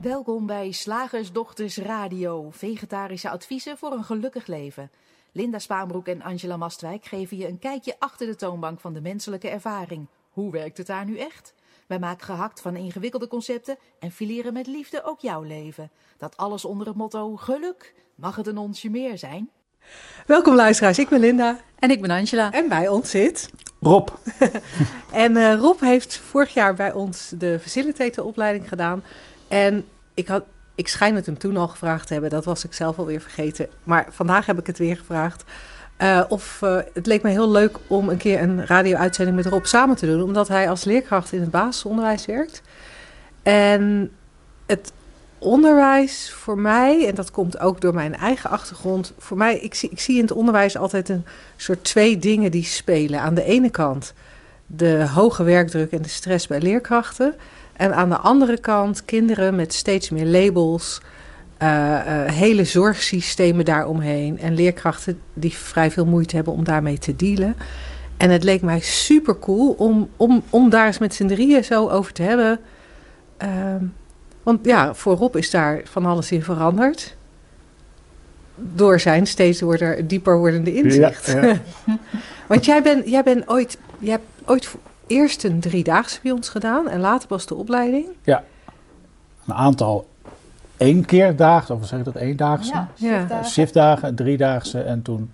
Welkom bij Slagersdochters Radio, vegetarische adviezen voor een gelukkig leven. Linda Spaanbroek en Angela Mastwijk geven je een kijkje achter de toonbank van de menselijke ervaring. Hoe werkt het daar nu echt? Wij maken gehakt van ingewikkelde concepten en fileren met liefde ook jouw leven. Dat alles onder het motto geluk. Mag het een onsje meer zijn? Welkom luisteraars, ik ben Linda. En ik ben Angela. En bij ons zit... Rob. en uh, Rob heeft vorig jaar bij ons de facilitatoropleiding gedaan. En ik, had, ik schijn het hem toen al gevraagd te hebben, dat was ik zelf alweer vergeten. Maar vandaag heb ik het weer gevraagd. Uh, of uh, het leek me heel leuk om een keer een radio-uitzending met Rob samen te doen, omdat hij als leerkracht in het basisonderwijs werkt. En het onderwijs voor mij, en dat komt ook door mijn eigen achtergrond, voor mij, ik zie, ik zie in het onderwijs altijd een soort twee dingen die spelen. Aan de ene kant de hoge werkdruk en de stress bij leerkrachten. En aan de andere kant kinderen met steeds meer labels, uh, uh, hele zorgsystemen daaromheen en leerkrachten die vrij veel moeite hebben om daarmee te dealen. En het leek mij super cool om, om, om daar eens met z'n drieën zo over te hebben. Uh, want ja, voor Rob is daar van alles in veranderd. Door zijn steeds worden, dieper wordende inzicht. Ja, ja. Want jij bent jij ben ooit, jij hebt ooit eerst een driedaagse bij ons gedaan en later pas de opleiding. Ja, een aantal één keer dagen, of zeg ik dat, eendaagse? Ja, shiftdagen. shiftdagen, driedaagse en toen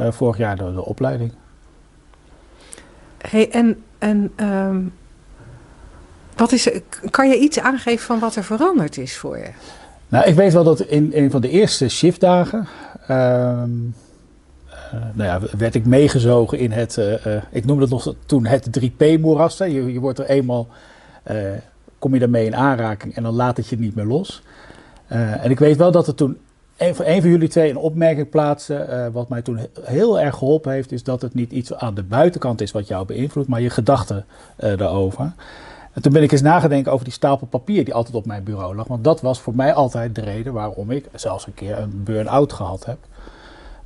uh, vorig jaar de, de opleiding. Hey, en en um, wat is, kan je iets aangeven van wat er veranderd is voor je? Nou, ik weet wel dat in een van de eerste shiftdagen. Um, uh, nou ja, werd ik meegezogen in het, uh, uh, ik noemde het nog toen het 3P-moeras. Je, je wordt er eenmaal, kom je daarmee in aanraking en dan laat het je niet meer los. en ik weet wel dat er toen een van, een van jullie twee een opmerking plaatste. wat mij toen heel erg geholpen heeft, is dat het niet iets aan de buitenkant is wat jou beïnvloedt, maar je gedachten daarover. En toen ben ik eens nagedenken over die stapel papier die altijd op mijn bureau lag. Want dat was voor mij altijd de reden waarom ik zelfs een keer een burn-out gehad heb.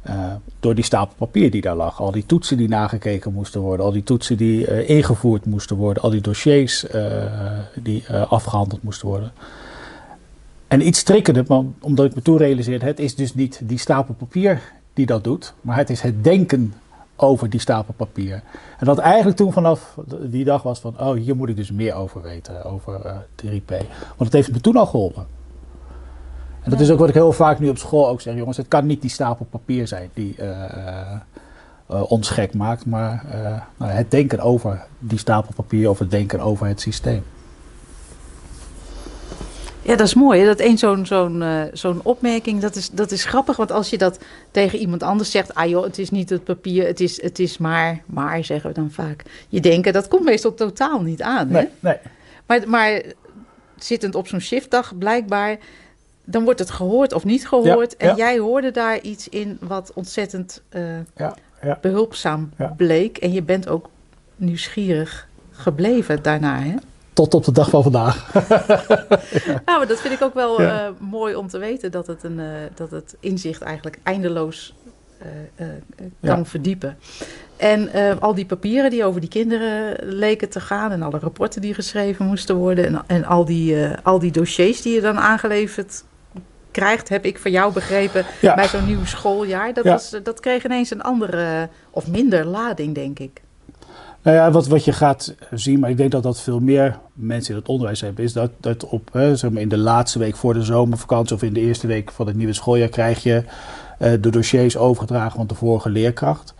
Uh, door die stapel papier die daar lag. Al die toetsen die nagekeken moesten worden. Al die toetsen die uh, ingevoerd moesten worden. Al die dossiers uh, die afgehandeld moesten worden. En iets maar omdat ik me toen realiseerde... het is dus niet die stapel papier die dat doet. Maar het is het denken over die stapel papier. En dat eigenlijk toen vanaf die dag was van... oh, hier moet ik dus meer over weten, over 3P. Want het heeft me toen al geholpen. En dat is ook wat ik heel vaak nu op school ook zeg, jongens, het kan niet die stapel papier zijn die uh, uh, ons gek maakt, maar uh, nou, het denken over die stapel papier of het denken over het systeem. Ja, dat is mooi. Hè? Dat één zo'n zo'n zo'n opmerking, dat is, dat is grappig. Want als je dat tegen iemand anders zegt, ah joh, het is niet het papier, het is, het is maar, maar zeggen we dan vaak. Je denken, dat komt meestal totaal niet aan. Hè? Nee, nee. Maar, maar zittend op zo'n shiftdag, blijkbaar dan wordt het gehoord of niet gehoord. Ja, en ja. jij hoorde daar iets in wat ontzettend uh, ja, behulpzaam bleek. En je bent ook nieuwsgierig gebleven daarna, hè? Tot op de dag van vandaag. nou, maar dat vind ik ook wel uh, mooi om te weten. Dat het, een, uh, dat het inzicht eigenlijk eindeloos kan verdiepen. En al die papieren die over die kinderen leken te gaan. En alle rapporten die geschreven moesten worden. En, en al, die, al die dossiers die je dan aangeleverd krijgt, heb ik van jou begrepen, ja. bij zo'n nieuw schooljaar. Dat, ja. was, dat kreeg ineens een andere of minder lading, denk ik. Nou ja, wat, wat je gaat zien, maar ik denk dat dat veel meer mensen in het onderwijs hebben, is dat, dat op, hè, zeg maar in de laatste week voor de zomervakantie of in de eerste week van het nieuwe schooljaar krijg je uh, de dossiers overgedragen van de vorige leerkracht.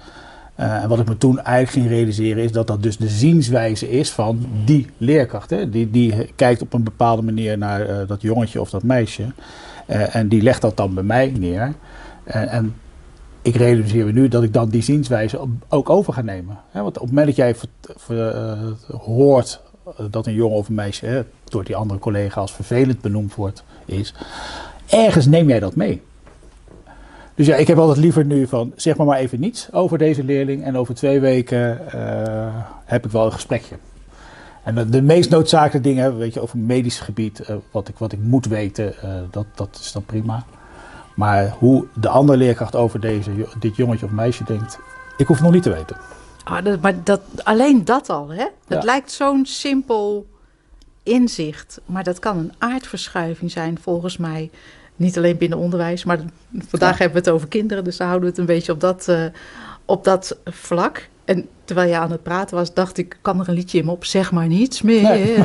Uh, en wat ik me toen eigenlijk ging realiseren is dat dat dus de zienswijze is van die leerkracht. Hè? Die, die kijkt op een bepaalde manier naar uh, dat jongetje of dat meisje. Uh, en die legt dat dan bij mij neer. Uh, en ik realiseer me nu dat ik dan die zienswijze ook over ga nemen. Want op het moment dat jij uh, hoort dat een jongen of een meisje door die andere collega als vervelend benoemd wordt, is, ergens neem jij dat mee. Dus ja, ik heb altijd liever nu van zeg maar maar even niets over deze leerling en over twee weken heb ik wel een gesprekje. En de, de, meest noodzakelijke dingen, weet je, over medisch gebied, uh, wat, ik, wat ik moet weten, uh, dat, dat is dan prima. Maar hoe de andere leerkracht over deze, dit jongetje of meisje denkt, ik hoef nog niet te weten. Ah, dat, maar dat, alleen dat al, hè? Het ja. lijkt zo'n simpel inzicht. Maar dat kan een aardverschuiving zijn, volgens mij. Niet alleen binnen onderwijs, maar vandaag hebben we het over kinderen, dus dan houden we het een beetje op dat, uh, op dat vlak. En terwijl je aan het praten was, dacht ik, kan er een liedje in op? Zeg maar niets meer. Nee.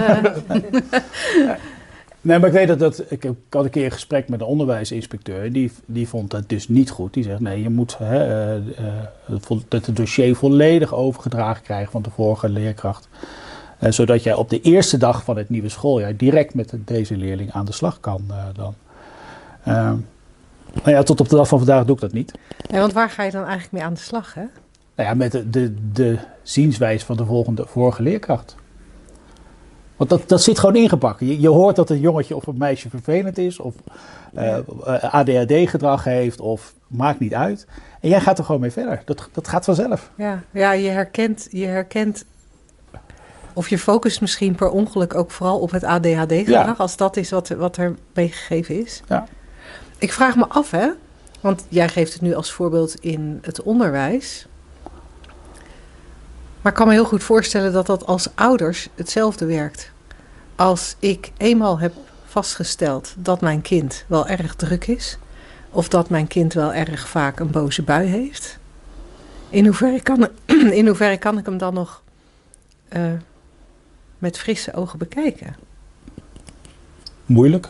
nee, maar ik weet dat, dat ik, had een keer een gesprek met een onderwijsinspecteur. Die, die vond dat dus niet goed. Die zegt, nee, je moet hè, uh, uh, het dossier volledig overgedragen krijgen van de vorige leerkracht. Uh, zodat jij op de eerste dag van het nieuwe schooljaar direct met deze leerling aan de slag kan dan. nou ja, tot op de dag van vandaag doe ik dat niet. Ja, want waar ga je dan eigenlijk mee aan de slag, hè? Nou ja, met de, de, de zienswijze van de volgende, vorige leerkracht. Want dat, dat zit gewoon ingepakt. Je, je hoort dat een jongetje of een meisje vervelend is, of uh, ADHD-gedrag heeft, of maakt niet uit. En jij gaat er gewoon mee verder. Dat, dat gaat vanzelf. Ja, ja je, herkent, je herkent. Of je focust misschien per ongeluk ook vooral op het ADHD-gedrag, ja. als dat is wat, wat er meegegeven is. Ja. Ik vraag me af, hè, want jij geeft het nu als voorbeeld in het onderwijs. Maar ik kan me heel goed voorstellen dat dat als ouders hetzelfde werkt. Als ik eenmaal heb vastgesteld dat mijn kind wel erg druk is, of dat mijn kind wel erg vaak een boze bui heeft, in hoeverre kan, in hoeverre kan ik hem dan nog uh, met frisse ogen bekijken? Moeilijk.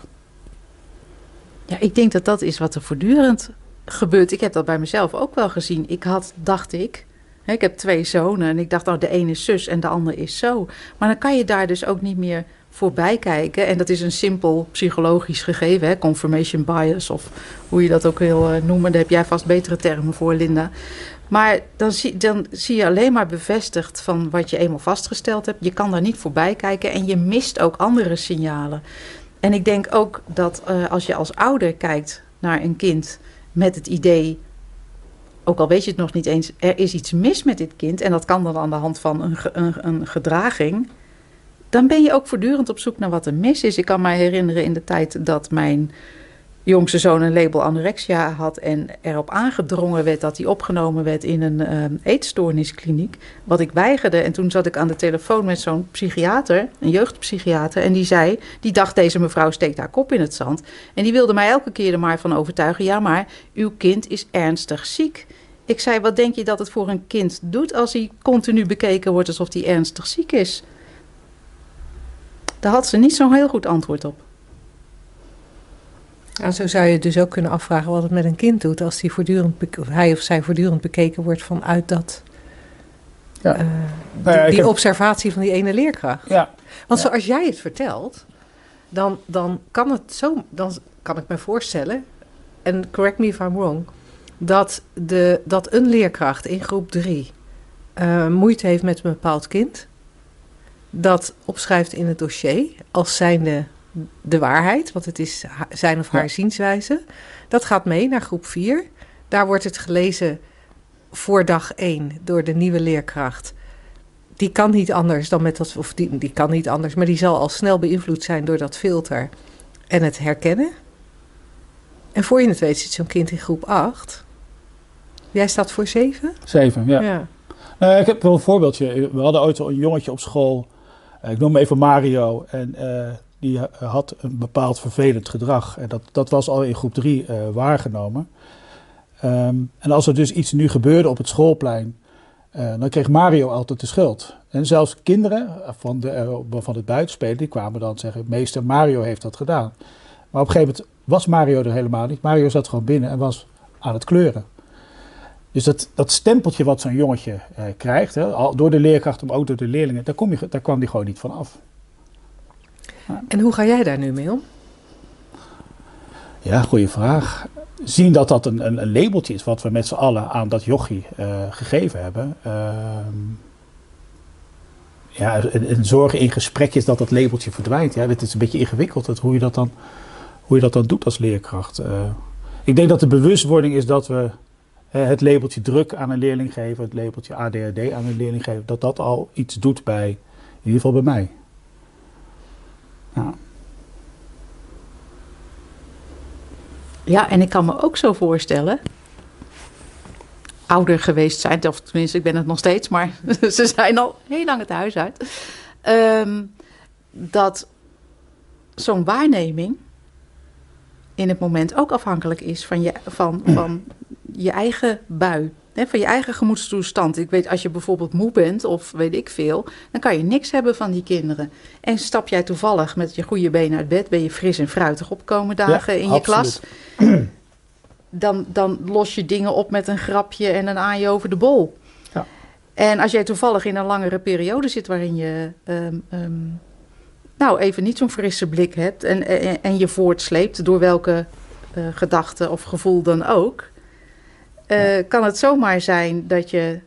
Ja, ik denk dat dat is wat er voortdurend gebeurt. Ik heb dat bij mezelf ook wel gezien. Ik had, dacht ik, ik heb twee zonen en ik dacht, nou, de ene is zus en de ander is zo. Maar dan kan je daar dus ook niet meer voorbij kijken. En dat is een simpel psychologisch gegeven, hè? confirmation bias of hoe je dat ook wil uh, noemen. Daar heb jij vast betere termen voor, Linda. Maar dan zie, dan zie je alleen maar bevestigd van wat je eenmaal vastgesteld hebt. Je kan daar niet voorbij kijken en je mist ook andere signalen. En ik denk ook dat uh, als je als ouder kijkt naar een kind met het idee ook al weet je het nog niet eens, er is iets mis met dit kind, en dat kan dan aan de hand van een, een, een, gedraging, dan ben je ook voortdurend op zoek naar wat er mis is. Ik kan me herinneren in de tijd dat mijn jongste zoon een label anorexia had en erop aangedrongen werd dat hij opgenomen werd in een um, eetstoorniskliniek, wat ik weigerde. En toen zat ik aan de telefoon met zo'n psychiater, een jeugdpsychiater, en die zei, die dacht deze mevrouw steekt haar kop in het zand. En die wilde mij elke keer er maar van overtuigen, ja maar uw kind is ernstig ziek. Ik zei, wat denk je dat het voor een kind doet als hij continu bekeken wordt alsof hij ernstig ziek is? Daar had ze niet zo'n heel goed antwoord op. Ja, zo zou je dus ook kunnen afvragen wat het met een kind doet als hij, voortdurend hij of zij voortdurend bekeken wordt vanuit dat. Ja. Uh, nou ja, die, die heb... observatie van die ene leerkracht. Ja. Want zoals jij het vertelt, dan, dan kan het zo. Dan kan ik me voorstellen, en correct me if I'm wrong, dat, de, dat een leerkracht in groep 3 uh, moeite heeft met een bepaald kind. Dat opschrijft in het dossier als zijnde de waarheid, want het is zijn of haar ja. zienswijze. Dat gaat mee naar groep 4. Daar wordt het gelezen voor dag 1 door de nieuwe leerkracht. Die kan niet anders dan met dat, of die, die kan niet anders, maar die zal al snel beïnvloed zijn door dat filter en het herkennen. En voor je het weet zit zo'n kind in groep 8. Jij staat voor 7? 7, ja. ja. Uh, ik heb wel een voorbeeldje. We hadden ooit een jongetje op school. Uh, ik noem hem even Mario. En uh, die had een bepaald vervelend gedrag. En dat, dat was al in groep 3 waargenomen. Um, en als er dus iets nu gebeurde op het schoolplein, dan kreeg Mario altijd de schuld. En zelfs kinderen van, de, van het buitenspelen, die kwamen dan zeggen, meester Mario heeft dat gedaan. Maar op een gegeven moment was Mario er helemaal niet. Mario zat gewoon binnen en was aan het kleuren. Dus dat, dat stempeltje wat zo'n jongetje eh, krijgt, hè, door de leerkracht, maar ook door de leerlingen, daar, kom je, daar kwam die gewoon niet van af. En hoe ga jij daar nu mee om? Ja, goede vraag. Zien dat dat een, een, een labeltje is wat we met z'n allen aan dat jochie uh, gegeven hebben. Uh, ja, en, en, zorgen in gesprekjes dat dat labeltje verdwijnt. Ja, het is een beetje ingewikkeld dat, hoe, je dat dan, hoe je dat dan doet als leerkracht. Uh, ik denk dat de bewustwording is dat we het labeltje druk aan een leerling geven, het labeltje ADHD aan een leerling geven, dat dat al iets doet bij, in ieder geval bij mij. Ja. Ja, en ik kan me ook zo voorstellen, ouder geweest zijn, of tenminste, ik ben het nog steeds, maar ze zijn al heel lang het huis uit. Um, dat zo'n waarneming in het moment ook afhankelijk is van je, van, van je eigen bui. Van je eigen gemoedstoestand. Ik weet, als je bijvoorbeeld moe bent of weet ik veel, dan kan je niks hebben van die kinderen. En stap jij toevallig met je goede benen uit bed, ben je fris en fruitig opkomen dagen Ja, in je absoluut. klas. Dan, dan los je dingen op met een grapje en aan je over de bol. Ja. En als jij toevallig in een langere periode zit waarin je ehm, ehm, nou even niet zo'n frisse blik hebt en, en, en je voortsleept door welke eh, gedachte of gevoel dan ook, eh, kan het zomaar zijn dat je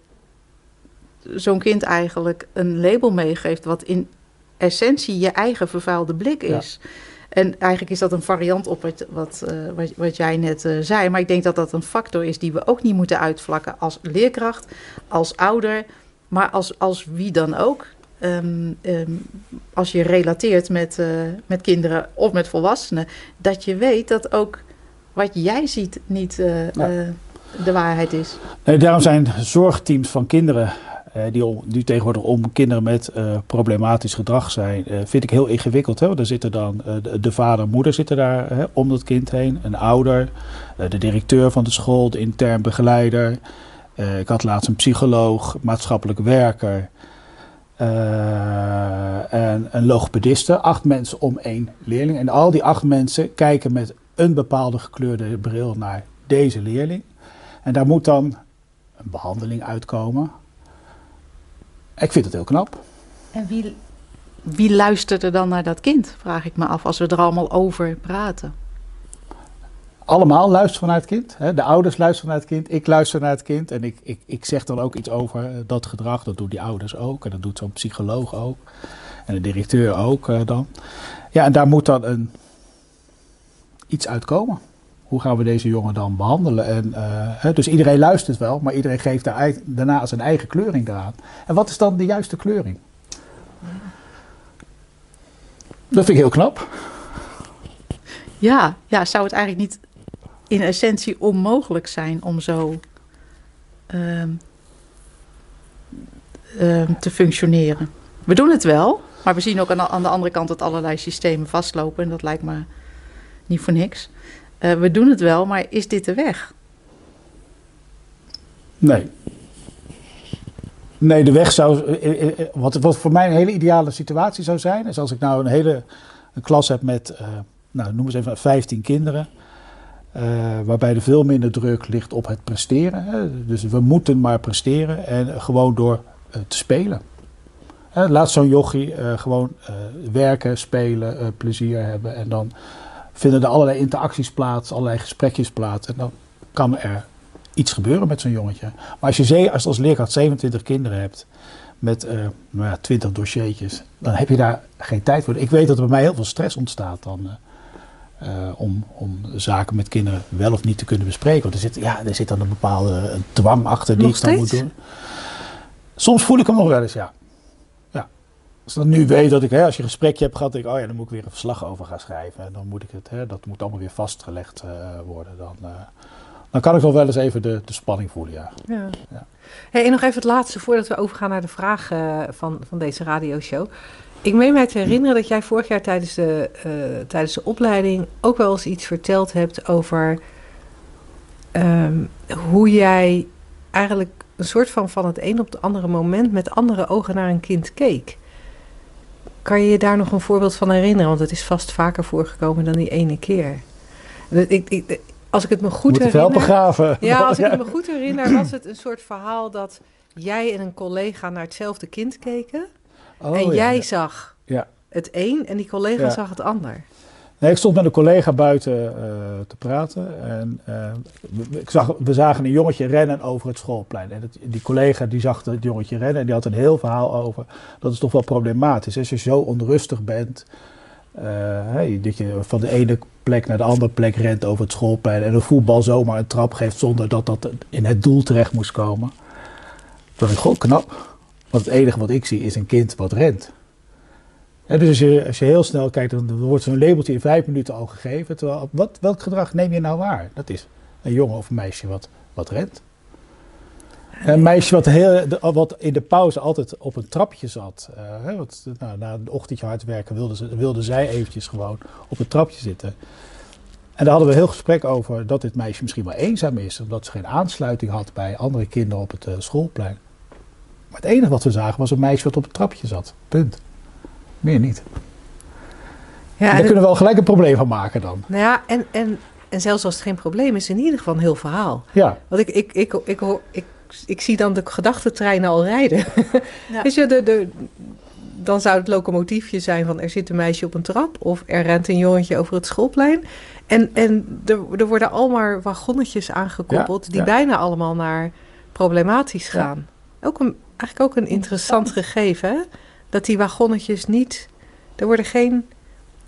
zo'n kind eigenlijk een label meegeeft wat in essentie je eigen vervuilde blik is. En eigenlijk is dat een variant op wat, wat, eh, wat, wat jij net eh, zei. Maar ik denk dat dat een factor is die we ook niet moeten uitvlakken als leerkracht, als ouder, maar als, als wie dan ook. Ehm, ehm, als je relateert met, met kinderen of met volwassenen, dat je weet dat ook wat jij ziet niet Ja. De waarheid is. Daarom zijn zorgteams van kinderen, eh, die, die tegenwoordig om kinderen met eh, problematisch gedrag zijn, eh, vind ik heel ingewikkeld. Hè? Want er zitten dan de, de vader en moeder zitten daar hè, om dat kind heen, een ouder, de directeur van de school, de intern begeleider. Ik had laatst een psycholoog, maatschappelijk werker en een logopediste. Acht mensen om één leerling. En al die acht mensen kijken met een bepaalde gekleurde bril naar deze leerling. En daar moet dan een behandeling uitkomen. Ik vind het heel knap. En wie, wie luistert er dan naar dat kind, vraag ik me af, als we er allemaal over praten. Allemaal luisteren naar het kind. Hè? De ouders luisteren naar het kind. Ik luister naar het kind. En ik, ik, ik zeg dan ook iets over eh, dat gedrag. Dat doen die ouders ook. En dat doet zo'n psycholoog ook. En de directeur ook eh, dan. Ja, en daar moet dan een, iets uitkomen. Hoe gaan we deze jongen dan behandelen? En, eh, dus iedereen luistert wel, maar iedereen geeft daar daarna zijn eigen kleuring eraan. En wat is dan de juiste kleuring? Dat vind ik heel knap. Ja, ja, zou het eigenlijk niet in essentie onmogelijk zijn om zo ehm, ehm, te functioneren? We doen het wel, maar we zien ook aan de, aan de andere kant dat allerlei systemen vastlopen. En dat lijkt me niet voor niks. Eh, we doen het wel, maar is dit de weg? Nee. Nee, de weg zou. eh, eh, Wat, wat voor mij een hele ideale situatie zou zijn, is als ik nou een hele een klas heb met, eh, nou, noem eens even 15 kinderen. waarbij er veel minder druk ligt op het presteren. Hè. Dus we moeten maar presteren en gewoon door te spelen. Laat zo'n jochie gewoon werken, spelen, plezier hebben. En dan vinden er allerlei interacties plaats, allerlei gesprekjes plaats. En dan kan er iets gebeuren met zo'n jongetje. Maar als je als, als leerkracht 27 kinderen hebt met eh, nou ja, 20 dossiertjes, dan heb je daar geen tijd voor. Ik weet dat er bij mij heel veel stress ontstaat dan. eh, eh, om, om zaken met kinderen wel of niet te kunnen bespreken. Want er zit, ja, er zit dan een bepaalde dwang achter die Nog ik dan moet doen. Soms voel ik hem nog wel eens, ja. Als ik dan nu weet dat ik, hè, als je een gesprekje hebt gehad, denk ik, oh ja, dan moet ik weer een verslag over gaan schrijven. En dan moet ik het, hè, dat moet allemaal weer vastgelegd eh, worden. Dan, eh, dan kan ik wel wel eens even de, de spanning voelen, ja. Ja. Ja. Hey, en nog even het laatste voordat we overgaan naar de vraag eh, van, van deze radioshow. Ik meen mij te herinneren dat jij vorig jaar tijdens de, tijdens de opleiding ook wel eens iets verteld hebt over ehm, hoe jij eigenlijk een soort van van het een op het andere moment met andere ogen naar een kind keek. Kan je je daar nog een voorbeeld van herinneren? Want het is vast vaker voorgekomen dan die ene keer. Ik, ik, als ik het me goed moet het wel herinner. begraven. Ja, als ik het me goed herinner, was het een soort verhaal dat jij en een collega naar hetzelfde kind keken. Oh, en ja. jij zag Ja. het een en die collega zag het ander. Nee, ik stond met een collega buiten eh, te praten. En eh, ik zag, we zagen een jongetje rennen over het schoolplein. En die collega die zag het jongetje rennen en die had een heel verhaal over. Dat is toch wel problematisch. Als je zo onrustig bent, eh, dat je van de ene plek naar de andere plek rent over het schoolplein. En een voetbal zomaar een trap geeft zonder dat dat in het doel terecht moest komen. Toen dacht ik, goh, knap. Want het enige wat ik zie is een kind wat rent. Dus als je, heel snel kijkt, dan wordt zo'n labeltje in vijf minuten al gegeven. Terwijl, wat, welk gedrag neem je nou waar? Dat is een jongen of een meisje wat, wat rent. Een meisje wat, heel, wat in de pauze altijd op een trapje zat. Uh, wat, nou, na een ochtendje hard werken wilde, ze, wilde zij eventjes gewoon op een trapje zitten. En daar hadden we een heel gesprek over dat dit meisje misschien wel eenzaam is. Omdat ze geen aansluiting had bij andere kinderen op het uh, schoolplein. Maar het enige wat we zagen was een meisje wat op het trapje zat. Punt. Meer niet. Ja, daar kunnen we wel gelijk een probleem van maken dan. Nou ja, en, en, en zelfs als het geen probleem is, in ieder geval een heel verhaal. Ja. Want ik, ik, ik, ik, ik, ik, ik zie dan de gedachtentreinen al rijden. Ja. Dus je, de, de, dan zou het locomotiefje zijn van er zit een meisje op een trap of er rent een jongetje over het schoolplein. En, en er, er worden allemaal wagonnetjes aangekoppeld die bijna allemaal naar problematisch gaan. Ook een, eigenlijk ook een interessant gegeven, hè? Dat die wagonnetjes niet, er worden geen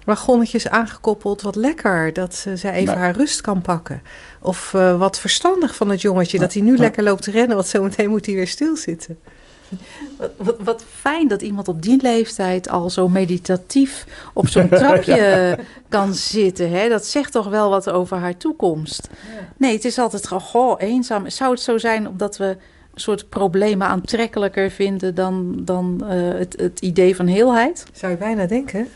wagonnetjes aangekoppeld wat lekker, dat ze, ze even haar rust kan pakken. Of uh, wat verstandig van het jongetje, dat hij nu lekker loopt te rennen, want zometeen moet hij weer stilzitten. Wat, wat, wat, fijn dat iemand op die leeftijd al zo meditatief op zo'n trapje kan zitten. Hè? Dat zegt toch wel wat over haar toekomst. Nee, het is altijd gewoon goh, eenzaam. Zou het zo zijn omdat we soort problemen aantrekkelijker vinden dan, dan uh, het, het idee van heelheid? Zou je bijna denken.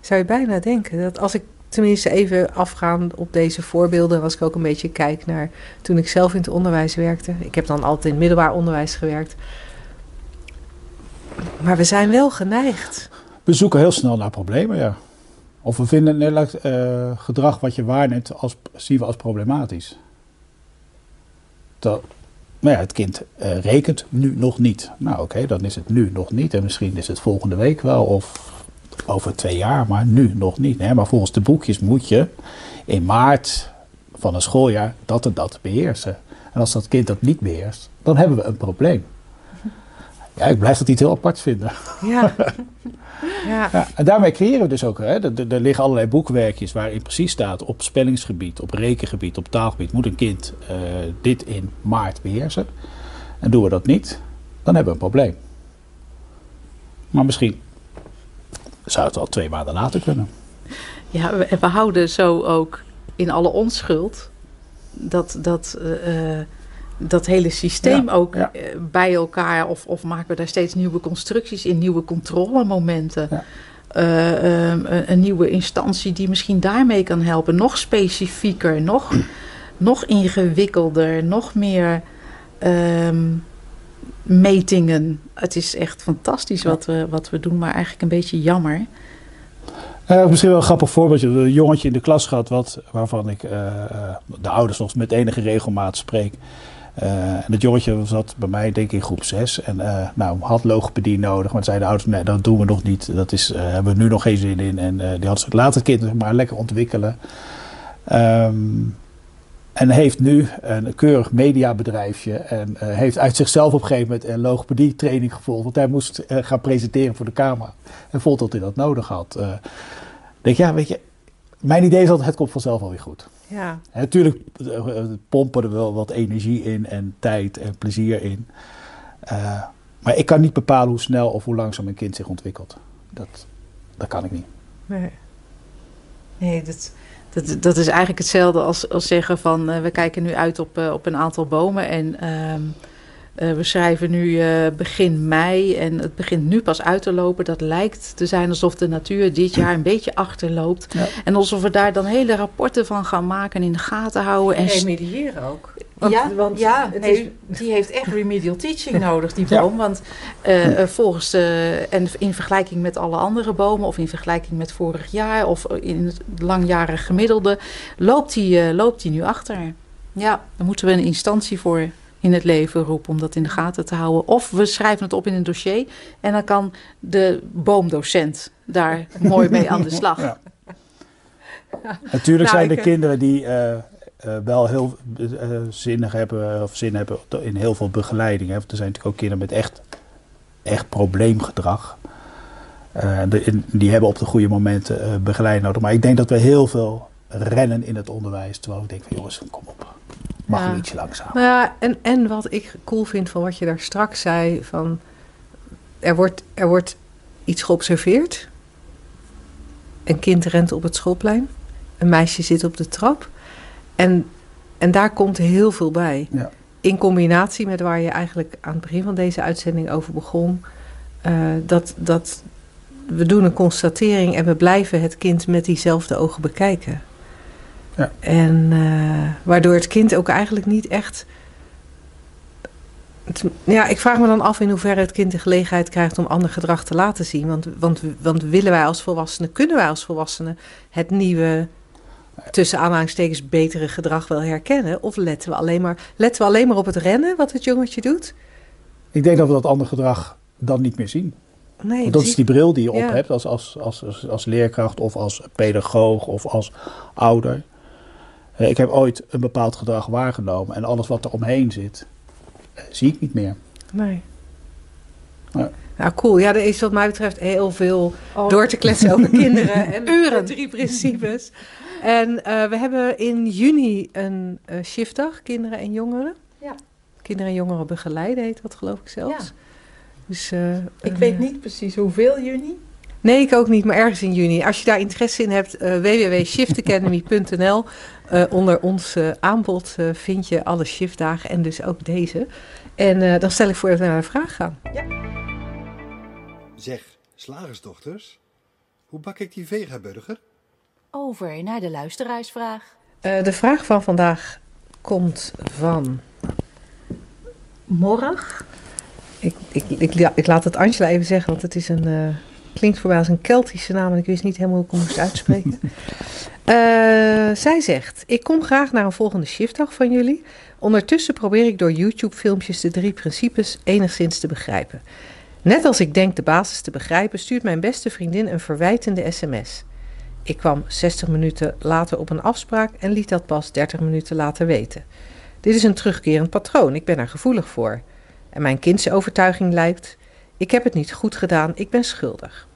Zou je bijna denken dat als ik tenminste even afgaan op deze voorbeelden, als ik ook een beetje kijk naar toen ik zelf in het onderwijs werkte. Ik heb dan altijd in het middelbaar onderwijs gewerkt. Maar we zijn wel geneigd. We zoeken heel snel naar problemen, ja. Of we vinden uh, gedrag wat je waarneemt als, zien we als problematisch. Dat, nou ja, het kind uh, rekent nu nog niet. Nou oké, dan is het nu nog niet. En misschien is het volgende week wel of over twee jaar, maar nu nog niet. Hè? Maar volgens de boekjes moet je in maart van een schooljaar dat en dat beheersen. En als dat kind dat niet beheerst, dan hebben we een probleem. Ja, ik blijf dat niet heel apart vinden. Ja. ja. ja en daarmee creëren we dus ook, hè, er, er, liggen allerlei boekwerkjes waarin precies staat op spellingsgebied, op rekengebied, op taalgebied, moet een kind uh, dit in maart beheersen. En doen we dat niet, dan hebben we een probleem. Maar misschien zou het wel twee maanden later kunnen. Ja, we, we houden zo ook in alle onschuld dat, dat, uh, dat hele systeem ook ja. bij elkaar, of, of maken we daar steeds nieuwe constructies in, nieuwe controlemomenten. Ja. Uh, een, een, nieuwe instantie die misschien daarmee kan helpen, nog specifieker, nog, nog ingewikkelder, nog meer. Um, metingen. Het is echt fantastisch wat we, wat we doen, maar eigenlijk een beetje jammer. Uh, misschien wel een grappig voorbeeldje. Een jongetje in de klas gehad wat, waarvan ik uh, de ouders nog met enige regelmaat spreek. Uh, en dat jongetje zat bij mij denk ik in groep 6 en nou, had logopedie nodig. Maar zeiden de ouders, nee dat doen we nog niet. Dat is, hebben we nu nog geen zin in. En die hadden ze later kind maar lekker ontwikkelen. Um, en heeft nu een keurig mediabedrijfje. En heeft uit zichzelf op een gegeven moment een logopedie training gevolgd. Want hij moest gaan presenteren voor de camera. En vond dat hij dat nodig had. Uh, denk ja, weet je. Mijn idee is altijd, het komt vanzelf wel weer goed. Ja. Natuurlijk pompen er wel wat energie in en tijd en plezier in. maar ik kan niet bepalen hoe snel of hoe langzaam een kind zich ontwikkelt. Dat, dat kan ik niet. Nee. Nee, dat... Dat, dat is eigenlijk hetzelfde als, als zeggen van uh, we kijken nu uit op, uh, op een aantal bomen en uh, we schrijven nu begin mei en het begint nu pas uit te lopen. Dat lijkt te zijn alsof de natuur dit jaar een beetje achterloopt. Ja. En alsof we daar dan hele rapporten van gaan maken en in de gaten houden. En, en remediëren ook. Want, ja, want ja nee, is... die heeft echt remedial teaching nodig, die boom. Ja. Want uh, volgens, uh, en in vergelijking met alle andere bomen, of in vergelijking met vorig jaar, of in het langjarig gemiddelde, loopt die, uh, loopt die nu achter. Ja, dan moeten we een instantie voor in het leven roepen om dat in de gaten te houden. Of we schrijven het op in een dossier en dan kan de boomdocent daar mooi mee aan de slag. Ja. Natuurlijk nou, zijn er ik, kinderen die uh, wel heel uh, zin hebben of zin hebben in heel veel begeleiding. Hè. Er zijn natuurlijk ook kinderen met echt, echt probleemgedrag. De, die hebben op de goede momenten begeleiding nodig. Maar ik denk dat we heel veel rennen in het onderwijs. Terwijl ik denk van jongens, kom op. Mag ja. een ietsje langzaam. Nou ja, en, en wat ik cool vind van wat je daar straks zei. Van, er, wordt, er wordt iets geobserveerd. Een kind rent op het schoolplein. Een meisje zit op de trap. En, en daar komt heel veel bij. Ja. in combinatie met waar je eigenlijk aan het begin van deze uitzending over begon, uh, dat, dat we doen een constatering en we blijven het kind met diezelfde ogen bekijken. Ja. En uh, waardoor het kind ook eigenlijk niet echt. Het, ja, ik vraag me dan af in hoeverre het kind de gelegenheid krijgt om ander gedrag te laten zien. Want, want, want willen wij als volwassenen, kunnen wij als volwassenen het nieuwe, tussen aanhalingstekens betere gedrag wel herkennen? Of letten we alleen maar, letten we alleen maar op het rennen wat het jongetje doet? Ik denk dat we dat andere gedrag dan niet meer zien. Nee, dat is die bril die je op hebt als, als, als, als, leerkracht of als pedagoog of als ouder. Eh, ik heb ooit een bepaald gedrag waargenomen en alles wat er omheen zit, eh, zie ik niet meer. Nee. Ja. Nou, cool. Ja, er is wat mij betreft heel veel oh. door te kletsen over kinderen en uren. Drie principes. En uh, we hebben in juni een uh, shiftdag, kinderen en jongeren. Ja. Kinderen en jongeren begeleiden heet dat geloof ik zelfs. Ja. Dus, uh, ik weet niet precies hoeveel juni. Nee, ik ook niet, maar ergens in juni. Als je daar interesse in hebt, uh, www.shiftacademy.nl. Uh, onder ons aanbod vind je alle shiftdagen en dus ook deze. En dan stel ik voor dat we naar de vraag gaan. Ja. Zeg, slagersdochters, hoe bak ik die vegaburger? Over naar de luisteraarsvraag. de vraag van vandaag komt van Morg. Ik, ik, ik, ik, laat het Angela even zeggen, want het is een, uh, klinkt voor mij als een Keltische naam en ik wist niet helemaal hoe ik hem moest uitspreken. uh, zij zegt: Ik kom graag naar een volgende shiftdag van jullie. Ondertussen probeer ik door YouTube-filmpjes de drie principes enigszins te begrijpen. Net als ik denk de basis te begrijpen, stuurt mijn beste vriendin een verwijtende sms. Ik kwam 60 minuten later op een afspraak en liet dat pas 30 minuten later weten. Dit is een terugkerend patroon, ik ben er gevoelig voor. En mijn kindse overtuiging lijkt: ik heb het niet goed gedaan, ik ben schuldig.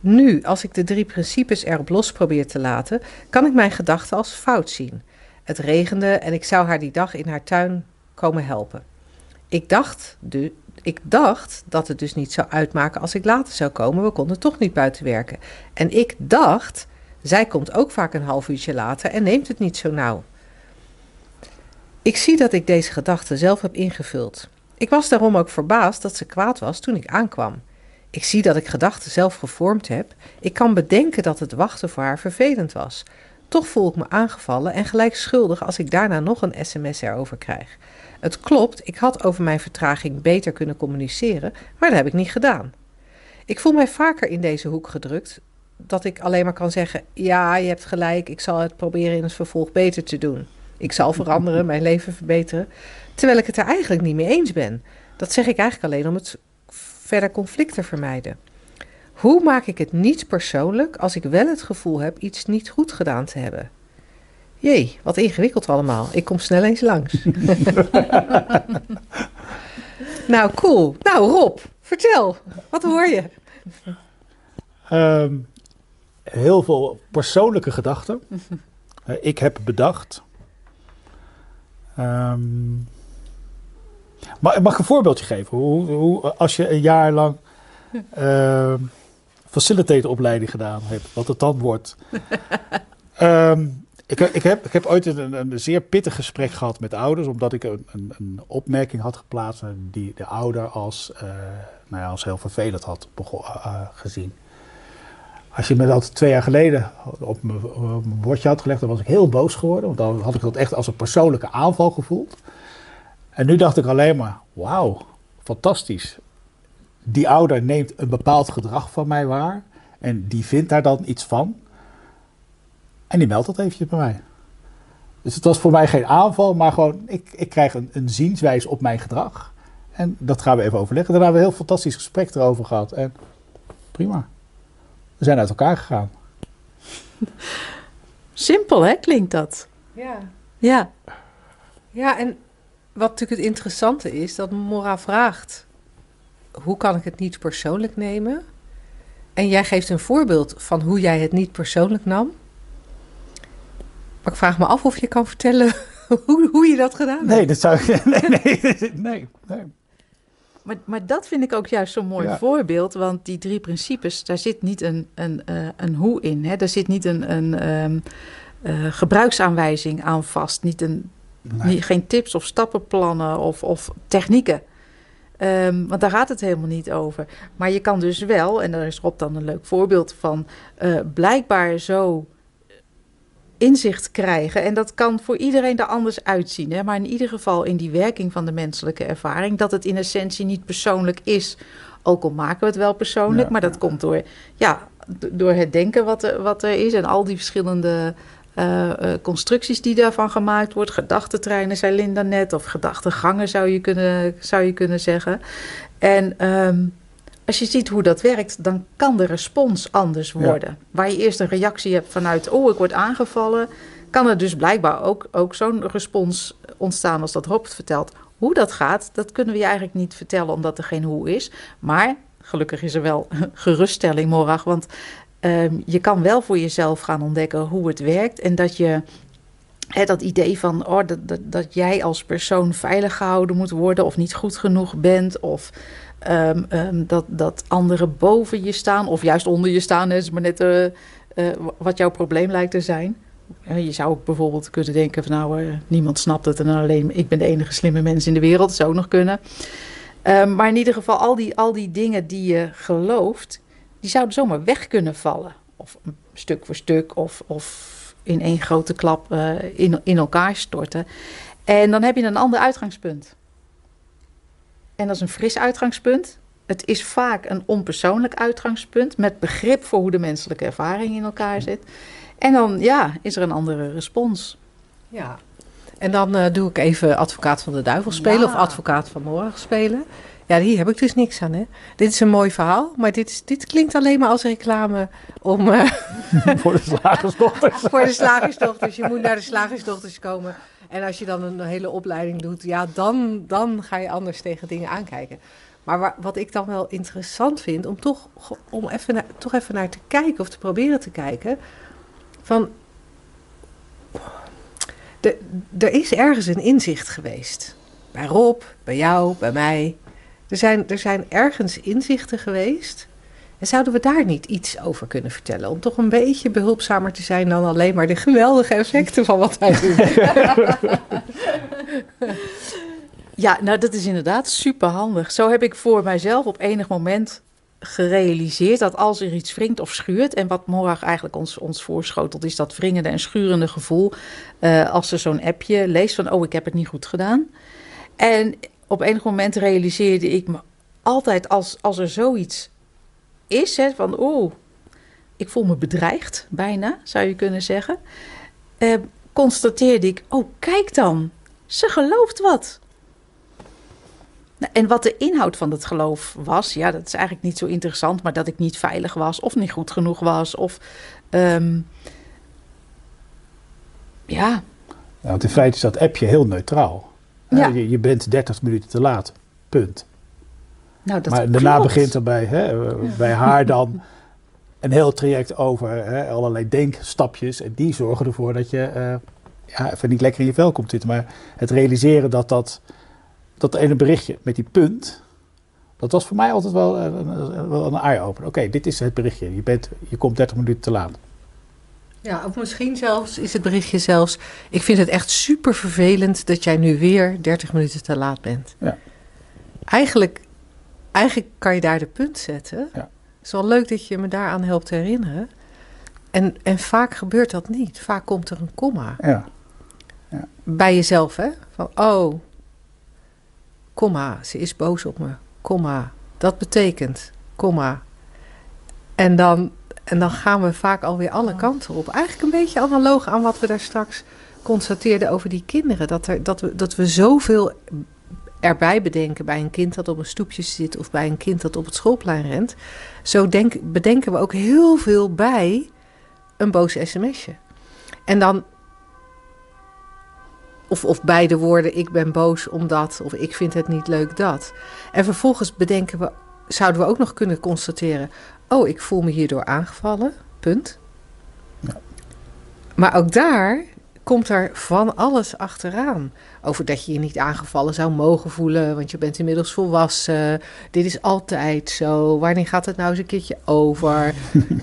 Nu, als ik de drie principes erop los probeer te laten, kan ik mijn gedachten als fout zien. Het regende en ik zou haar die dag in haar tuin komen helpen. Ik dacht, de, ik dacht dat het dus niet zou uitmaken als ik later zou komen, we konden toch niet buiten werken. En ik dacht, zij komt ook vaak een half uurtje later en neemt het niet zo nauw. Ik zie dat ik deze gedachte zelf heb ingevuld. Ik was daarom ook verbaasd dat ze kwaad was toen ik aankwam. Ik zie dat ik gedachten zelf gevormd heb. Ik kan bedenken dat het wachten voor haar vervelend was. Toch voel ik me aangevallen en gelijk schuldig als ik daarna nog een sms erover krijg. Het klopt, ik had over mijn vertraging beter kunnen communiceren, maar dat heb ik niet gedaan. Ik voel mij vaker in deze hoek gedrukt dat ik alleen maar kan zeggen: Ja, je hebt gelijk, ik zal het proberen in het vervolg beter te doen. Ik zal veranderen, mijn leven verbeteren. Terwijl ik het er eigenlijk niet mee eens ben. Dat zeg ik eigenlijk alleen om het verder conflict te vermijden. Hoe maak ik het niet persoonlijk als ik wel het gevoel heb iets niet goed gedaan te hebben? Jee, wat ingewikkeld allemaal. Ik kom snel eens langs. nou, cool. Nou, Rob, vertel. Wat hoor je? Um, heel veel persoonlijke gedachten. ik heb bedacht. Um, mag, mag ik een voorbeeldje geven? Hoe, hoe, als je een jaar lang uh, facilitator-opleiding gedaan hebt, wat het dan wordt. um, ik, ik, heb, ik heb ooit een, een, zeer pittig gesprek gehad met ouders, omdat ik een, een, een opmerking had geplaatst die de ouder als, uh, nou ja, als heel vervelend had uh, gezien. Als je me dat twee jaar geleden op mijn bordje had gelegd, dan was ik heel boos geworden. Want dan had ik dat echt als een persoonlijke aanval gevoeld. En nu dacht ik alleen maar, wauw, fantastisch. Die ouder neemt een bepaald gedrag van mij waar. En die vindt daar dan iets van. En die meldt dat eventjes bij mij. Dus het was voor mij geen aanval, maar gewoon, ik, ik krijg een, een zienswijze op mijn gedrag. En dat gaan we even overleggen. Daarna hebben we een heel fantastisch gesprek erover gehad. En prima. We zijn uit elkaar gegaan. Simpel, hè, klinkt dat? Ja. Ja. Ja, en wat natuurlijk het interessante is, dat Mora vraagt: hoe kan ik het niet persoonlijk nemen? En jij geeft een voorbeeld van hoe jij het niet persoonlijk nam. Maar ik vraag me af of je kan vertellen hoe, hoe je dat gedaan hebt. Nee, dat zou ik. Nee, nee, nee. nee. Maar, maar dat vind ik ook juist zo'n mooi voorbeeld. Want die drie principes, daar zit niet een, een, uh, een hoe in. Hè? Daar zit niet een, een um, uh, gebruiksaanwijzing aan vast. Niet een Niet, geen tips of stappenplannen of, of technieken. Ehm, want daar gaat het helemaal niet over. Maar je kan dus wel, en daar is Rob dan een leuk voorbeeld van, eh, blijkbaar zo inzicht krijgen. En dat kan voor iedereen er anders uitzien. Hè? Maar in ieder geval in die werking van de menselijke ervaring, dat het in essentie niet persoonlijk is. Ook al maken we het wel persoonlijk, maar dat komt door, ja, door het denken wat er, wat er is en al die verschillende uh, constructies die daarvan gemaakt wordt. Gedachtentreinen, zei Linda net, of gedachtegangen zou je kunnen, zou je kunnen zeggen. En um, als je ziet hoe dat werkt, dan kan de respons anders worden. Waar je eerst een reactie hebt vanuit, oh, ik word aangevallen, kan er dus blijkbaar ook, ook zo'n respons ontstaan als dat Rob vertelt. Hoe dat gaat, dat kunnen we je eigenlijk niet vertellen, omdat er geen hoe is. Maar gelukkig is er wel geruststelling, Morag, want um, je kan wel voor jezelf gaan ontdekken hoe het werkt en dat je dat idee van oh, dat, dat, jij als persoon veilig gehouden moet worden of niet goed genoeg bent of um, um, dat, dat anderen boven je staan of juist onder je staan, is maar net uh, uh, wat jouw probleem lijkt te zijn. je zou ook bijvoorbeeld kunnen denken van nou, niemand snapt het en alleen ik ben de enige slimme mens in de wereld, dat zou ook nog kunnen. Maar in ieder geval, al die, al die dingen die je gelooft, die zouden zomaar weg kunnen vallen. Of stuk voor stuk, of, of in één grote klap in, in elkaar storten. En dan heb je een ander uitgangspunt. En dat is een fris uitgangspunt. Het is vaak een onpersoonlijk uitgangspunt met begrip voor hoe de menselijke ervaring in elkaar zit. En dan ja, is er een andere respons. Ja, en dan uh, doe ik even advocaat van de duivel spelen ja. of advocaat van morgen spelen. Ja, hier heb ik dus niks aan. Hè. Dit is een mooi verhaal, maar dit, is, dit klinkt alleen maar als reclame om. Uh, voor de slagersdochters. voor de slagersdochters. Je moet naar de slagersdochters komen. En als je dan een hele opleiding doet, ja, dan, dan ga je anders tegen dingen aankijken. Maar waar, wat ik dan wel interessant vind, om toch, om even naar, toch even naar te kijken of te proberen te kijken. Van. De, er is ergens een inzicht geweest. Bij Rob, bij jou, bij mij. Er zijn, er zijn ergens inzichten geweest. En zouden we daar niet iets over kunnen vertellen? Om toch een beetje behulpzamer te zijn dan alleen maar de geweldige effecten van wat wij doen. ja, nou dat is inderdaad super handig. Zo heb ik voor mijzelf op enig moment gerealiseerd dat als er iets wringt of schuurt, en wat Morag eigenlijk ons, ons voorschotelt, is dat wringende en schurende gevoel. Uh, als er zo'n appje leest van, oh, ik heb het niet goed gedaan. En op enig moment realiseerde ik me altijd als, als er zoiets is, hè, van oeh, ik voel me bedreigd, bijna zou je kunnen zeggen, eh, constateerde ik, oh kijk dan, ze gelooft wat. Nou, en wat de inhoud van het geloof was, ja, dat is eigenlijk niet zo interessant, maar dat ik niet veilig was of niet goed genoeg was of ja. ja. Want in feite is dat appje heel neutraal. Ja. Je, je bent 30 minuten te laat, punt. Nou, dat maar daarna begint er bij, hè, bij haar dan een heel traject over hè, allerlei denkstapjes. En die zorgen ervoor dat je uh, ja, even niet lekker in je vel komt zitten. Maar het realiseren dat dat, dat ene berichtje met die punt, dat was voor mij altijd wel, uh, wel een eye-opener. Oké, dit is het berichtje. Je, bent, je komt 30 minuten te laat. Ja, of misschien zelfs is het berichtje zelfs... Ik vind het echt super vervelend dat jij nu weer 30 minuten te laat bent. Ja. Eigenlijk eigenlijk kan je daar de punt zetten. Ja. Het is wel leuk dat je me daaraan helpt herinneren. En, en vaak gebeurt dat niet. Vaak komt er een komma. Ja. ja. Bij jezelf, hè? Van, oh, komma, ze is boos op me. Komma, dat betekent, komma. En dan, en dan gaan we vaak alweer alle kanten op. Eigenlijk een beetje analoog aan wat we daar straks constateerden over die kinderen. Dat, er, dat, we, dat we zoveel erbij bedenken bij een kind dat op een stoepje zit of bij een kind dat op het schoolplein rent. Zo denk, bedenken we ook heel veel bij een boos sms'je. En dan. Of, of bij de woorden: ik ben boos omdat, of ik vind het niet leuk dat. En vervolgens bedenken we, zouden we ook nog kunnen constateren: oh, ik voel me hierdoor aangevallen. Punt. Ja. Maar ook daar komt er van alles achteraan. Over dat je je niet aangevallen zou mogen voelen, want je bent inmiddels volwassen. Dit is altijd zo. Wanneer gaat het nou eens een keertje over?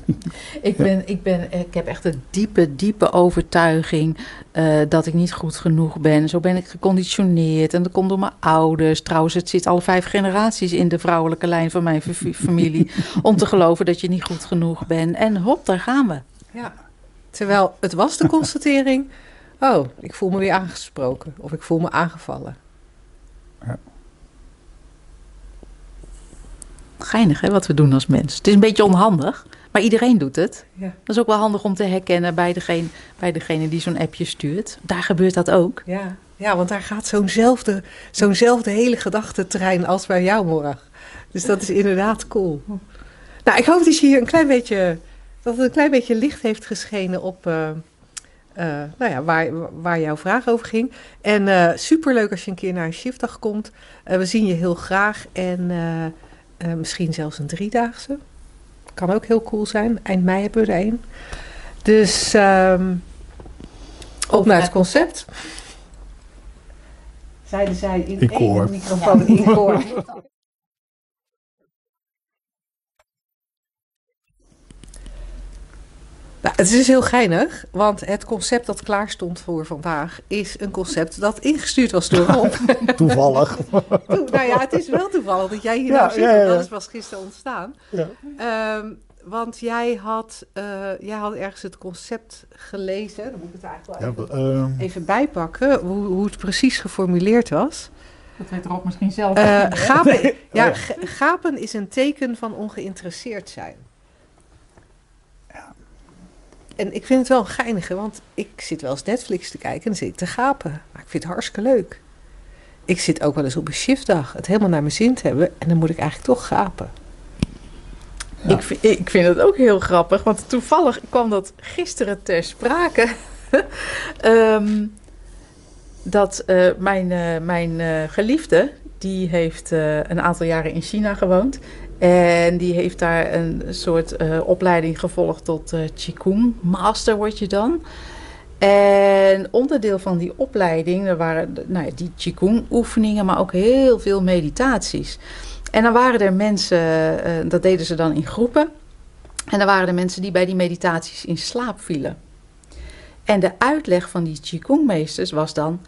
ik, ben, ik, ben, ik heb echt een diepe, diepe overtuiging uh, dat ik niet goed genoeg ben. Zo ben ik geconditioneerd en dat komt door mijn ouders. Trouwens, het zit alle vijf generaties in de vrouwelijke lijn van mijn familie... om te geloven dat je niet goed genoeg bent. En hop, daar gaan we. Ja. Terwijl het was de constatering oh, ik voel me weer aangesproken of ik voel me aangevallen. Ja. Geinig hè, wat we doen als mens. Het is een beetje onhandig, maar iedereen doet het. Ja. Dat is ook wel handig om te herkennen bij degene, bij degene die zo'n appje stuurt. Daar gebeurt dat ook. Ja, ja want daar gaat zo'nzelfde, zo'nzelfde hele gedachtentrein als bij jou morgen. Dus dat is inderdaad cool. Nou, ik hoop dat je hier een klein beetje, dat het een klein beetje licht heeft geschenen op... Uh, uh, nou ja, waar, waar jouw vraag over ging. En uh, superleuk als je een keer naar een shiftdag komt. Uh, we zien je heel graag. En misschien zelfs een driedaagse. Kan ook heel cool zijn. Eind mei hebben we er een. Dus um, op naar het concept. Zeiden zij in één microfoon in koor. Nou, het is heel geinig, want het concept dat klaar stond voor vandaag is een concept dat ingestuurd was door Rob. Toevallig. nou ja, het is wel toevallig dat jij hier ja, nou zit, ja, ja, dat is pas gisteren ontstaan. Um, want jij had, uh, jij had ergens het concept gelezen, dan moet ik het eigenlijk wel even, uh, even bijpakken, hoe, hoe het precies geformuleerd was. Dat weet Rob misschien zelf. Uh, gapen, ja, gapen is een teken van ongeïnteresseerd zijn. En ik vind het wel een geinige, want ik zit wel eens Netflix te kijken en dan zit ik te gapen. Maar ik vind het hartstikke leuk. Ik zit ook wel eens op een shiftdag het helemaal naar mijn zin te hebben en dan moet ik eigenlijk toch gapen. Ik, vind, ik vind het ook heel grappig, want toevallig kwam dat gisteren ter sprake. um, dat uh, mijn, uh, mijn uh, geliefde, die heeft een aantal jaren in China gewoond. En die heeft daar een soort uh, opleiding gevolgd tot uh, Qigong Master word je dan. En onderdeel van die opleiding, er waren nou ja, die Qigong oefeningen, maar ook heel veel meditaties. En dan waren er mensen, dat deden ze dan in groepen. En dan waren er mensen die bij die meditaties in slaap vielen. En de uitleg van die Qigong meesters was dan,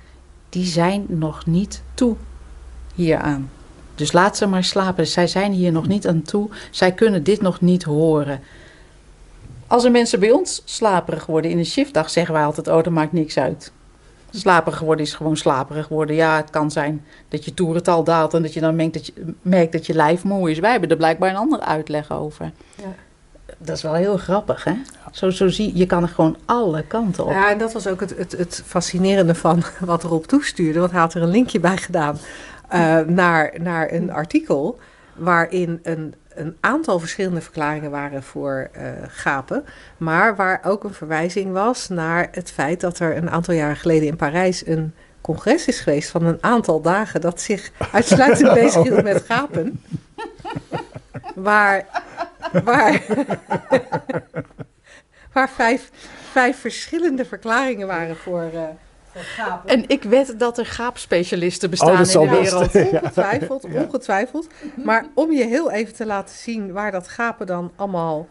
die zijn nog niet toe hieraan. Dus laat ze maar slapen. Zij zijn hier nog niet aan toe. Zij kunnen dit nog niet horen. Als er mensen bij ons slaperig worden in een shiftdag, zeggen wij altijd: Oh, dat maakt niks uit. Slaperig worden is gewoon slaperig worden. Ja, het kan zijn dat je toerental daalt en dat je dan merkt dat je, merkt dat je lijf moe is. Wij hebben er blijkbaar een andere uitleg over. Ja. Dat is wel heel grappig, hè? Zo, zo zie je, kan er gewoon alle kanten op. Ja, en dat was ook het, het, het fascinerende van wat erop toestuurde. Want hij had er een linkje bij gedaan uh, naar, naar een artikel waarin een, een aantal verschillende verklaringen waren voor uh, gapen, maar waar ook een verwijzing was naar het feit dat er een aantal jaren geleden in Parijs een congres is geweest van een aantal dagen dat zich uitsluitend bezighield met gapen. Waar, waar, waar vijf, vijf verschillende verklaringen waren voor, uh, en ik weet dat er gaapspecialisten bestaan oh, in de wereld. Ongetwijfeld, ongetwijfeld. Maar om je heel even te laten zien waar dat gapen dan allemaal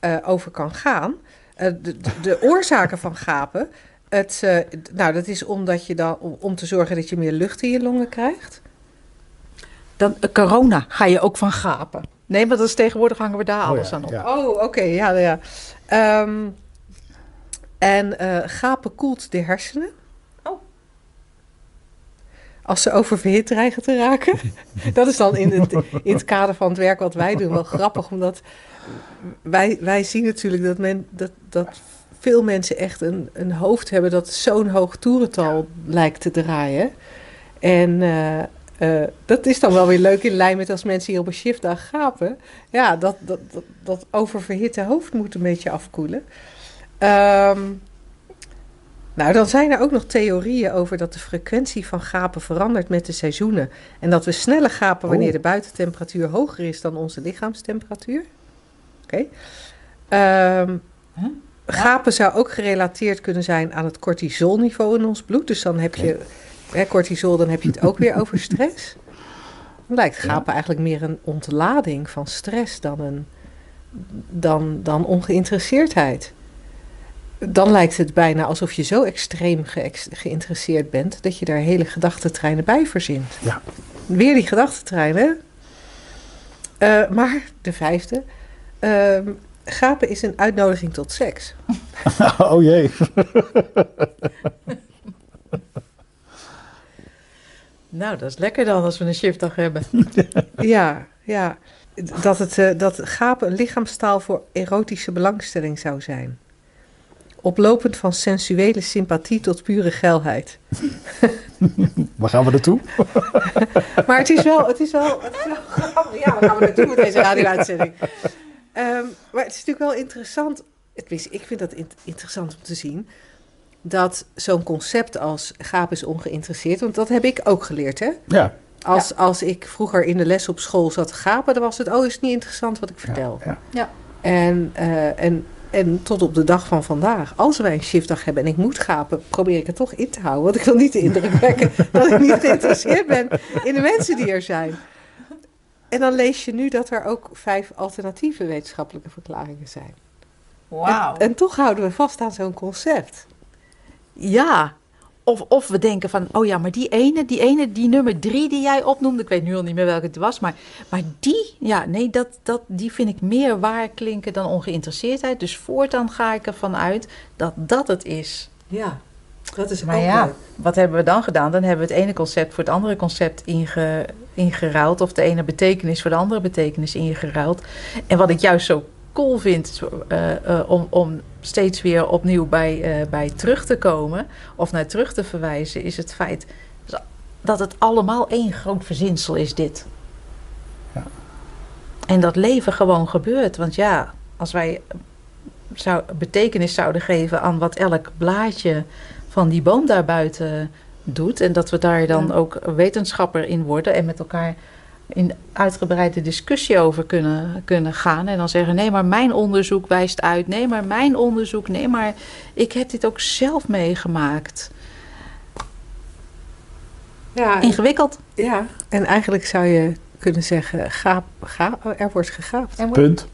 uh, over kan gaan. Uh, de, de, oorzaken van gapen. Het, uh, nou, dat is omdat je dan, om, om, te zorgen dat je meer lucht in je longen krijgt. Dan corona ga je ook van gapen. Nee, maar dat is tegenwoordig hangen we daar oh, alles ja, aan op. Ja. Oh, oké, ja, ja. Um, en gapen koelt de hersenen als ze oververhit dreigen te raken. dat is dan in het, in het kader van het werk wat wij doen wel grappig, omdat wij, wij zien natuurlijk dat, men, dat, dat veel mensen echt een, een hoofd hebben dat zo'n hoog toerental lijkt te draaien. En uh, uh, dat is dan wel weer leuk in lijn met als mensen hier op een shiftdag gapen. Ja, dat, dat, dat, dat oververhitte hoofd moet een beetje afkoelen. Um, nou, dan zijn er ook nog theorieën over dat de frequentie van gapen verandert met de seizoenen. En dat we sneller gapen wanneer oh. de buitentemperatuur hoger is dan onze lichaamstemperatuur. Oké. Okay. Um, huh? gapen zou ook gerelateerd kunnen zijn aan het cortisolniveau in ons bloed. Dus dan heb je hè, cortisol, dan heb je het ook weer over stress. Dan lijkt gapen eigenlijk meer een ontlading van stress dan, een, dan, dan ongeïnteresseerdheid. Dan lijkt het bijna alsof je zo extreem geïnteresseerd bent dat je daar hele gedachtentreinen bij verzint. Ja. Weer die gedachtentreinen. Eh, maar de vijfde. ehm, gapen is een uitnodiging tot seks. oh jee. Nou, dat is lekker dan als we een shiftdag hebben. Ja, ja. Dat, het, eh, dat gapen een lichaamstaal voor erotische belangstelling zou zijn. Oplopend van sensuele sympathie tot pure geilheid. Waar gaan we naartoe? Maar het is wel, het is wel, het is wel grappig. Ja, waar gaan we naartoe met deze radio-uitzending? Ehm, maar het is natuurlijk wel interessant. Tenminste, ik vind dat in- interessant om te zien. Dat zo'n concept als gaap is ongeïnteresseerd. Want dat heb ik ook geleerd, hè? Ja. Als, als ik vroeger in de les op school zat te gapen, dan was het, oh, is het niet interessant wat ik vertel. Ja, Ja. En, eh, en, en tot op de dag van vandaag, als wij een shiftdag hebben en ik moet gapen, probeer ik het toch in te houden. Want ik wil niet de indruk wekken dat ik niet geïnteresseerd ben in de mensen die er zijn. En dan lees je nu dat er ook vijf alternatieve wetenschappelijke verklaringen zijn. Wauw. En, en toch houden we vast aan zo'n concept. Ja. Of, of we denken van, oh ja, maar die ene, die ene, die nummer drie die jij opnoemde, ik weet nu al niet meer welke het was, maar, maar die, ja, nee, dat, dat, die vind ik meer waar klinken dan ongeïnteresseerdheid. Dus voortaan ga ik ervan uit dat dat het is. Ja, dat is Maar ook ja, leuk. wat hebben we dan gedaan? Dan hebben we het ene concept voor het andere concept inge, ingeruild. Of de ene betekenis voor de andere betekenis ingeruild. En wat ik juist zo cool vind, is, eh, eh, om, om steeds weer opnieuw bij, eh, bij terug te komen. Of naar terug te verwijzen, is het feit dat het allemaal één groot verzinsel is dit. Ja. En dat leven gewoon gebeurt. Want ja, als wij zou, betekenis zouden geven aan wat elk blaadje van die boom daarbuiten doet. En dat we daar dan Ja. ook wetenschapper in worden en met elkaar in uitgebreide discussie over kunnen, kunnen gaan. En dan zeggen: nee, maar mijn onderzoek wijst uit. Nee, maar mijn onderzoek. Nee, maar ik heb dit ook zelf meegemaakt. Ja, Ingewikkeld. ja, en eigenlijk zou je kunnen zeggen, gaap, gaap, er wordt gegaapt. Punt.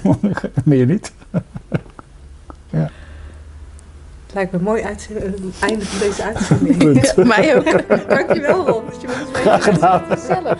Meer niet. Lijkt me mooi uit, einde van deze uitzending. Punt. mij ook. Dankjewel Ron, dat je mee Graag gedaan. Gezellig.